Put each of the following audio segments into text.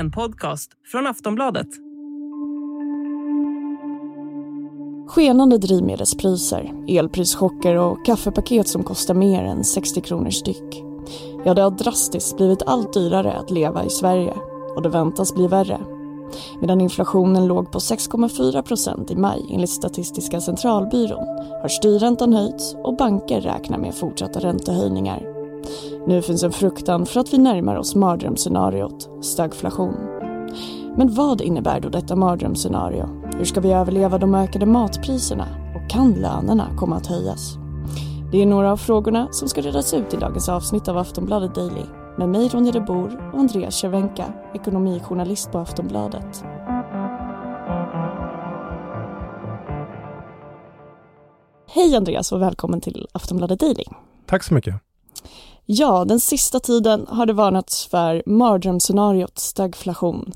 en podcast från Aftonbladet. Skenande drivmedelspriser, elprischocker och kaffepaket som kostar mer än 60 kronor styck. Ja, det har drastiskt blivit allt dyrare att leva i Sverige och det väntas bli värre. Medan inflationen låg på 6,4 procent i maj enligt Statistiska centralbyrån har styrräntan höjts och banker räknar med fortsatta räntehöjningar. Nu finns en fruktan för att vi närmar oss mardrömsscenariot, stagflation. Men vad innebär då detta mardrömsscenario? Hur ska vi överleva de ökade matpriserna? Och kan lönerna komma att höjas? Det är några av frågorna som ska redas ut i dagens avsnitt av Aftonbladet Daily med mig Ronja de Bor och Andreas Cervenka, ekonomijournalist på Aftonbladet. Hej Andreas och välkommen till Aftonbladet Daily. Tack så mycket. Ja, den sista tiden har det varnats för mardrömsscenariot stagflation.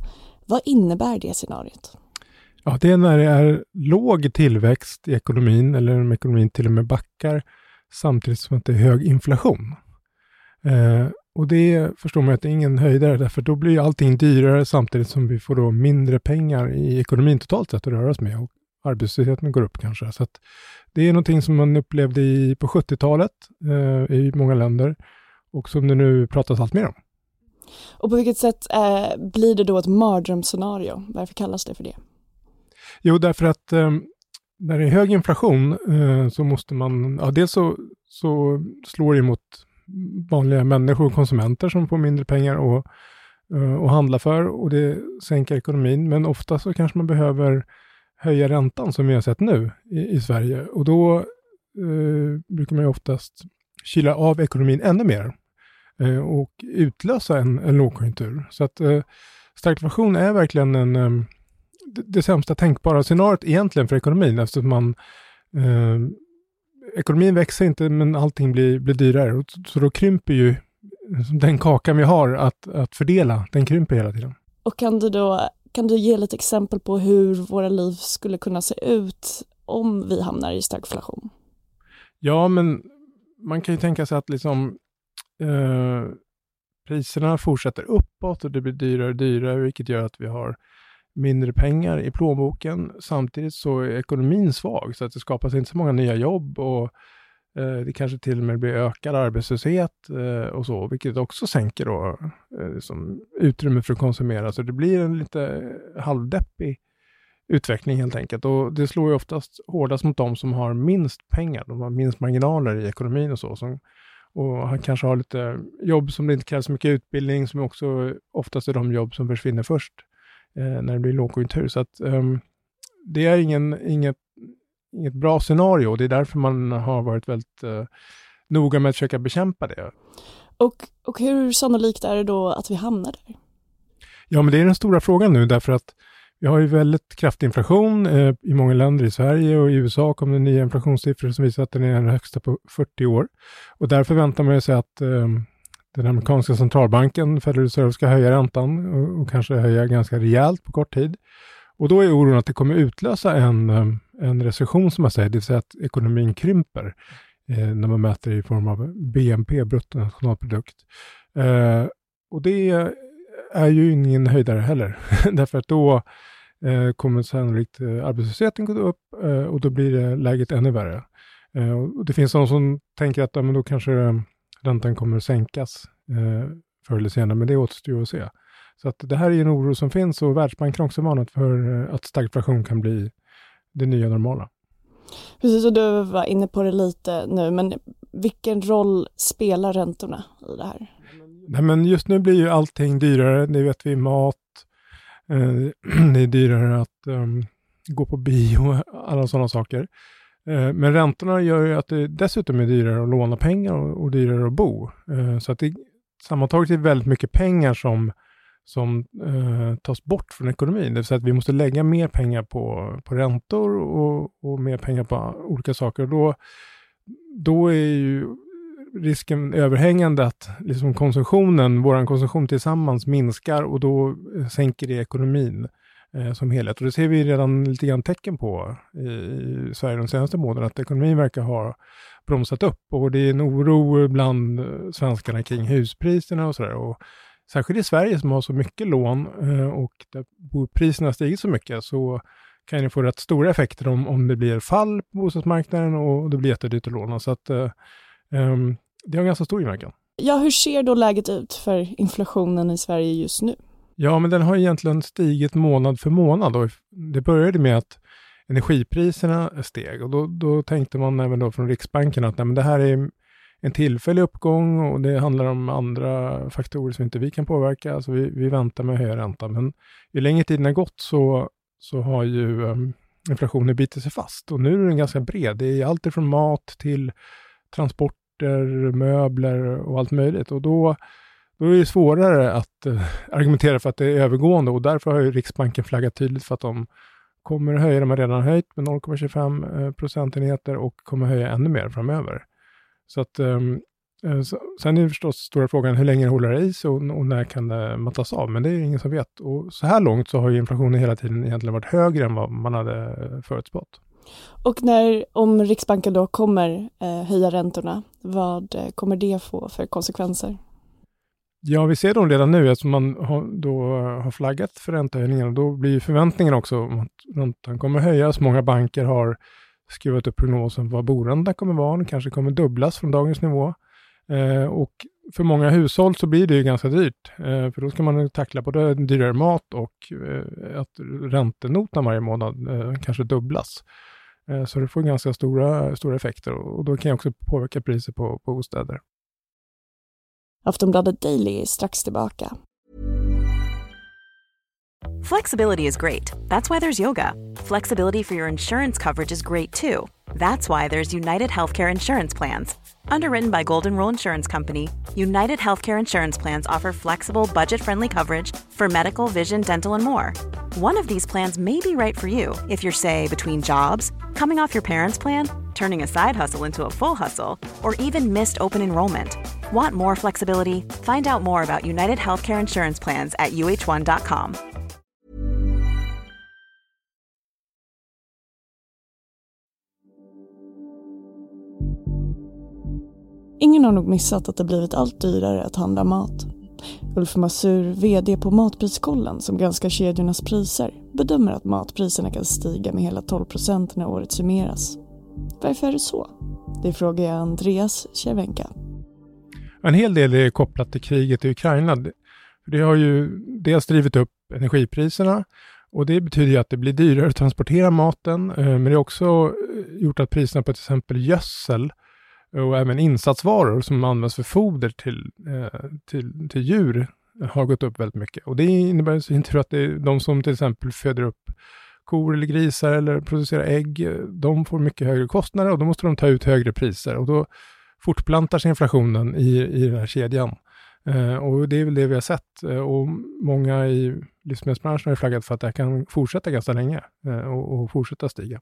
Vad innebär det scenariot? Ja, det är när det är låg tillväxt i ekonomin eller om ekonomin till och med backar samtidigt som att det är hög inflation. Eh, och det förstår man att det är ingen höjdare därför då blir allting dyrare samtidigt som vi får då mindre pengar i ekonomin totalt sett att röra oss med och arbetslösheten går upp kanske. Så det är någonting som man upplevde i, på 70-talet eh, i många länder och som det nu pratas allt mer om. Och på vilket sätt eh, blir det då ett mardrömsscenario? Varför kallas det för det? Jo, därför att eh, när det är hög inflation eh, så måste man, ja dels så, så slår det mot vanliga människor och konsumenter som får mindre pengar och, eh, och handla för och det sänker ekonomin. Men ofta så kanske man behöver höja räntan som vi har sett nu i, i Sverige och då eh, brukar man ju oftast kyla av ekonomin ännu mer eh, och utlösa en, en lågkonjunktur. Så att eh, stagflation är verkligen en, eh, det, det sämsta tänkbara scenariot egentligen för ekonomin eftersom man eh, ekonomin växer inte men allting blir, blir dyrare. Så då krymper ju den kakan vi har att, att fördela, den krymper hela tiden. Och kan du då kan du ge lite exempel på hur våra liv skulle kunna se ut om vi hamnar i stagflation? Ja, men man kan ju tänka sig att liksom eh, priserna fortsätter uppåt och det blir dyrare och dyrare, vilket gör att vi har mindre pengar i plånboken. Samtidigt så är ekonomin svag, så att det skapas inte så många nya jobb och eh, det kanske till och med blir ökad arbetslöshet eh, och så, vilket också sänker då eh, liksom utrymmet för att konsumera. Så det blir en lite halvdeppig utveckling helt enkelt. Och det slår ju oftast hårdast mot de som har minst pengar, de har minst marginaler i ekonomin och så. Som, och han kanske har lite jobb som det inte krävs så mycket utbildning, som också oftast är de jobb som försvinner först eh, när det blir lågkonjunktur. Så att um, det är ingen, inget, inget bra scenario och det är därför man har varit väldigt uh, noga med att försöka bekämpa det. Och, och hur sannolikt är det då att vi hamnar där? Ja, men det är den stora frågan nu därför att vi har ju väldigt kraftig inflation eh, i många länder. I Sverige och i USA kom det nya inflationssiffror som visar att den är den högsta på 40 år. Och därför väntar man sig att eh, den amerikanska centralbanken, Federal Reserve, ska höja räntan och, och, kanske höja ganska rejält på kort tid. Och då är oron att det kommer utlösa en, eh, en recession som man säger, det vill säga att ekonomin krymper eh, när man mäter i form av BNP, bruttonationalprodukt. Eh, och det är ju ingen höjdare heller, därför att då eh, kommer sannolikt eh, arbetslösheten gå upp eh, och då blir det läget ännu värre. Eh, och det finns de som tänker att ja, men då kanske räntan kommer att sänkas eh, förr eller senare, men det återstår att se. Så att det här är en oro som finns och Världsbanken har också varnat för eh, att stagflation kan bli det nya normala. Precis, och du var inne på det lite nu, men vilken roll spelar räntorna i det här? Nej, men just nu blir ju allting dyrare. Det vet vi, mat, eh, Eh, det är dyrare att um, gå på bio, och alla sådana saker. Eh, men räntorna gör ju att det dessutom är dyrare att låna pengar och, och dyrare att bo. Eh, så att det sammantaget är väldigt mycket pengar som, som eh, tas bort från ekonomin. Det vill säga att vi måste lägga mer pengar på, på räntor och, och mer pengar på olika saker. Och då, då är ju risken överhängande att liksom konsumtionen, vår konsumtion tillsammans minskar och då eh, sänker det ekonomin eh, som helhet. Och det ser vi redan lite grann tecken på i, i Sverige de senaste månaderna, att ekonomin verkar ha bromsat upp och det är en oro bland eh, svenskarna kring huspriserna och sådär. särskilt i Sverige som har så mycket lån eh, och där priserna har stigit så mycket så kan det få rätt stora effekter om, om det blir fall på bostadsmarknaden och det blir jättedyrt att låna. Så att, eh, ehm, det har ganska stor inverkan. Ja, hur ser då läget ut för inflationen i Sverige just nu? Ja, men den har egentligen stigit månad för månad och det började med att energipriserna steg och då, då tänkte man även då från Riksbanken att nej, men det här är en tillfällig uppgång och det handlar om andra faktorer som inte vi kan påverka. Alltså vi, vi väntar med att höja räntan. Men ju längre tiden har gått så, så har ju um, inflationen bitit sig fast och nu är den ganska bred. Det är allt från mat till skjortor, möbler och allt möjligt. Och då, då är det svårare att eh, argumentera för att det är övergående och därför har ju Riksbanken flaggat tydligt för att de kommer höja, de har redan höjt med 0,25 eh, procentenheter och kommer höja ännu mer framöver. Så att, ehm, eh, så, sen är det förstås stora frågan hur länge det håller det i sig och, och, när kan det mattas av? Men det är ingen som vet. Och så här långt så har ju inflationen hela tiden egentligen varit högre än vad man hade förutspått. Och när, om Riksbanken då kommer eh, höja räntorna, vad eh, kommer det få för konsekvenser? Ja, vi ser dem redan nu eftersom man har, då eh, har flaggat för räntehöjningar. Då blir förväntningen också att räntan kommer höjas. Många banker har skruvat upp prognosen vad boräntan kommer vara. Den kanske kommer dubblas från dagens nivå. Eh, och för många hushåll så blir det ju ganska dyrt. Eh, för då ska man tackla både dyrare mat och eh, att räntenotan varje månad eh, kanske dubblas. Eh, så det får ganska stora, stora effekter och då kan det också påverka priset på, på bostäder. Aftonbladet Daily är strax tillbaka. Flexibility is great. That's why there's yoga. Flexibility for your insurance coverage is great too. That's why there's United Healthcare Insurance Plans. Underwritten by Golden Rule Insurance Company, United Healthcare Insurance Plans offer flexible, budget friendly coverage for medical, vision, dental, and more. One of these plans may be right for you if you're, say, between jobs, coming off your parents' plan, turning a side hustle into a full hustle, or even missed open enrollment. Want more flexibility? Find out more about United Healthcare Insurance Plans at uh1.com. Ingen har nog missat att det blivit allt dyrare att handla mat. Ulf Masur, VD på Matpriskollen som granskar kedjornas priser, bedömer att matpriserna kan stiga med hela 12 procent när året summeras. Varför är det så? Det frågar jag Andreas Cervenka. En hel del är kopplat till kriget i Ukraina. Det har ju dels drivit upp energipriserna och det betyder ju att det blir dyrare att transportera maten, eh, men det har också eh, gjort att priserna på till exempel gödsel och även insatsvaror som används för foder till, eh, till, till djur har gått upp väldigt mycket. Och det innebär i sin tur att det är de som till exempel föder upp kor eller grisar eller producerar ägg, eh, de får mycket högre kostnader och då måste de ta ut högre priser och då fortplantar sig inflationen i, i den här kedjan. Eh, och det är väl det vi har sett eh, och många i livsmedelsbranschen har flaggat för att det här kan fortsätta ganska länge eh, och, och fortsätta stiga.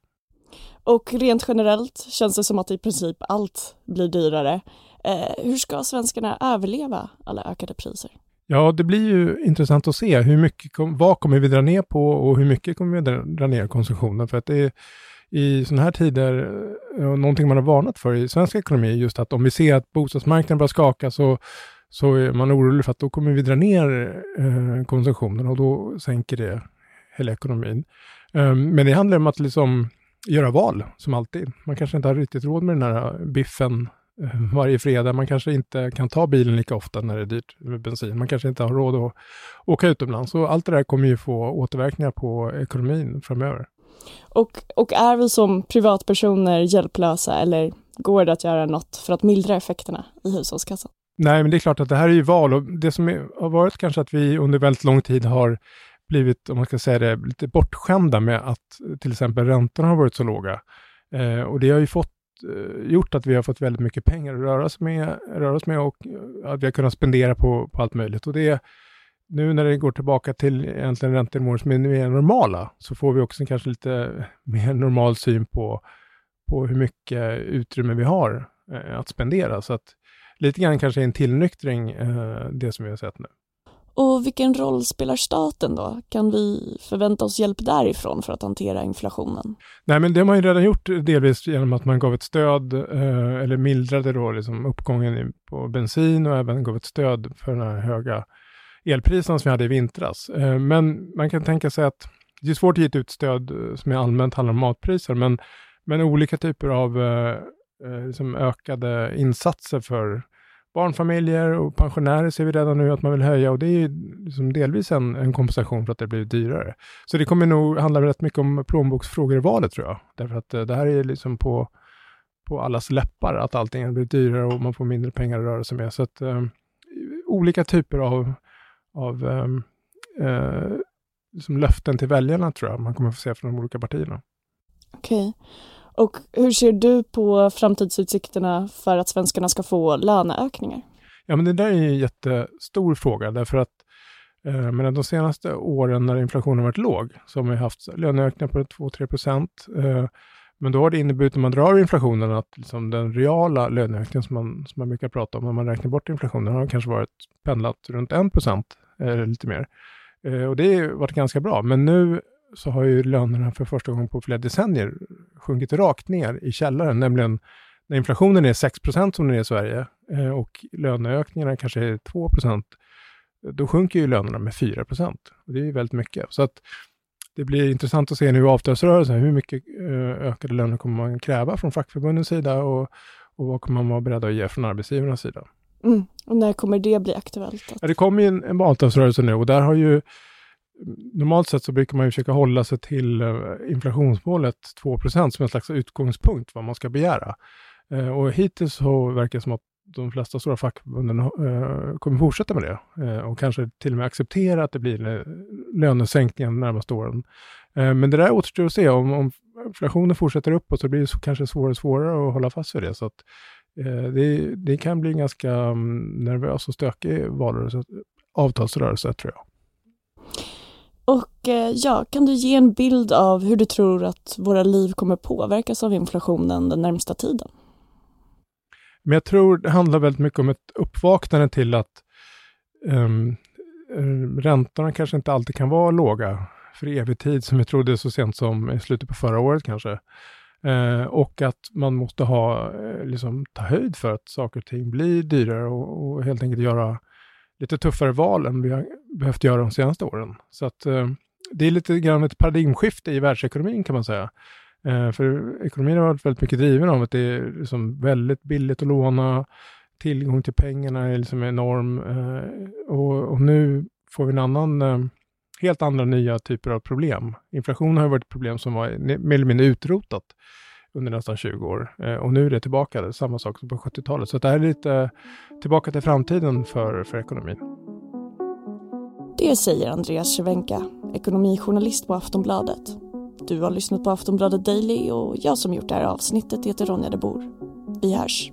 Och rent generellt känns det som att i princip allt blir dyrare. Eh, hur ska svenskarna överleva alla ökade priser? Ja, det blir ju intressant att se hur mycket, vad kommer vi dra ner på och hur mycket kommer vi dra ner konsumtionen? För att det är i sådana här tider, eh, någonting man har varnat för i svensk ekonomi, just att om vi ser att bostadsmarknaden börjar skaka så, så är man orolig för att då kommer vi dra ner eh, konsumtionen och då sänker det hela ekonomin. Um, men det handlar om att liksom göra val, som alltid. Man kanske inte har riktigt råd med den här biffen eh, varje fredag. Man kanske inte kan ta bilen lika ofta när det är dyrt med bensin. Man kanske inte har råd att åka utomlands. Så allt det där kommer ju få återverkningar på ekonomin framöver. Och, och är vi som privatpersoner hjälplösa eller går det att göra något för att mildra effekterna i hushållskassan? Nej, men det är klart att det här är ju val och det som är, har varit kanske att vi under väldigt lång tid har blivit, om man ska säga det, lite bortskämda med att till exempel räntorna har varit så låga. Eh, och det har ju fått, eh, gjort att vi har fått väldigt mycket pengar att röra oss med, röra oss med och eh, att vi har kunnat spendera på, på allt möjligt. Och det nu när det går tillbaka till egentligen räntenivåer som är mer normala, så får vi också kanske lite mer normal syn på, på hur mycket utrymme vi har eh, att spendera. Så att lite grann kanske en tillnyktring, eh, det som vi har sett nu. Och vilken roll spelar staten då? Kan vi förvänta oss hjälp därifrån för att hantera inflationen? Nej, men det har man ju redan gjort delvis genom att man gav ett stöd eh, eller mildrade då liksom uppgången på bensin och även gav ett stöd för den här höga elpriserna som vi hade i vintras. Eh, men man kan tänka sig att det är svårt att ge ett utstöd eh, som är allmänt handlar om matpriser, men, men olika typer av eh, eh liksom ökade insatser för barnfamiljer och pensionärer ser vi redan nu att man vill höja och det är liksom delvis en, en kompensation för att det blivit dyrare. Så det kommer nog handla rätt mycket om plånboksfrågor i valet tror jag. Därför att eh, det här är liksom på, på allas läppar att allting blir dyrare och man får mindre pengar att röra sig med. Så att um, olika typer av, av um, uh, liksom löften till väljarna tror jag man kommer få se från de olika partierna. Okej. Okay. Och hur ser du på framtidsutsikterna för att svenskarna ska få löneökningar? Ja, men det där är en jättestor fråga därför att eh, men de senaste åren när inflationen varit låg så har man haft löneökningar på 2-3 procent. Eh, men då har det inneburit, när man drar inflationen, att liksom den reala löneökningen som man, som man brukar prata om, när man räknar bort inflationen, har kanske varit pendlat runt 1 procent, eller lite mer. Eh, och det har varit ganska bra, men nu så har ju lönerna för första gången på flera decennier sjunkit rakt ner i källaren, nämligen när inflationen är 6% som den är i Sverige eh, och löneökningarna kanske är 2% då sjunker ju lönerna med 4 och Det är ju väldigt mycket. Så att det blir intressant att se nu i avtalsrörelsen, hur mycket eh, ökade löner kommer man kräva från fackförbundens sida och, och vad kommer man vara beredd att ge från arbetsgivarnas sida. Mm. Och när kommer det bli aktuellt? Ja, det kommer ju en, en avtalsrörelse nu och där har ju normalt sett så brukar man ju försöka hålla sig till eh, inflationsmålet 2% som en slags utgångspunkt vad man ska begära. Eh, och hittills så verkar det som att de flesta stora fackförbunden eh, kommer fortsätta med det eh, och kanske till och med acceptera att det blir lönesänkningar de närmaste åren. men det där återstår att se. Om, om inflationen fortsätter uppåt så blir det kanske svårare och svårare att hålla fast vid det. Så att, det, det, kan bli en ganska mm, nervös och stökig valrörelse, avtalsrörelse tror jag. Och eh, ja, kan du ge en bild av hur du tror att våra liv kommer påverkas av inflationen den närmsta tiden? Men jag tror det handlar väldigt mycket om ett uppvaknande till att um, räntorna kanske inte alltid kan vara låga för evig tid, som vi trodde så sent som i slutet på förra året kanske. Uh, och att man måste ha, liksom, ta höjd för att saker och ting blir dyrare och, och helt enkelt göra lite tuffare val än vi har behövt göra de senaste åren. Så att eh, det är lite grann ett paradigmskifte i världsekonomin kan man säga. Eh, för ekonomin har varit väldigt mycket driven av att det är liksom väldigt billigt att låna, tillgång till pengarna är liksom enorm eh, och, och, nu får vi en annan, eh, helt andra nya typer av problem. Inflation har varit ett problem som var mer eller mindre utrotat under nästan 20 år. Eh, och nu är det tillbaka, Det är samma sak som på 70-talet. Så det här är lite tillbaka till framtiden för, för ekonomin. Det säger Andreas Cervenka, ekonomijournalist på Aftonbladet. Du har lyssnat på Aftonbladet Daily och jag som gjort det här avsnittet heter Ronja de Bor. Vi hörs.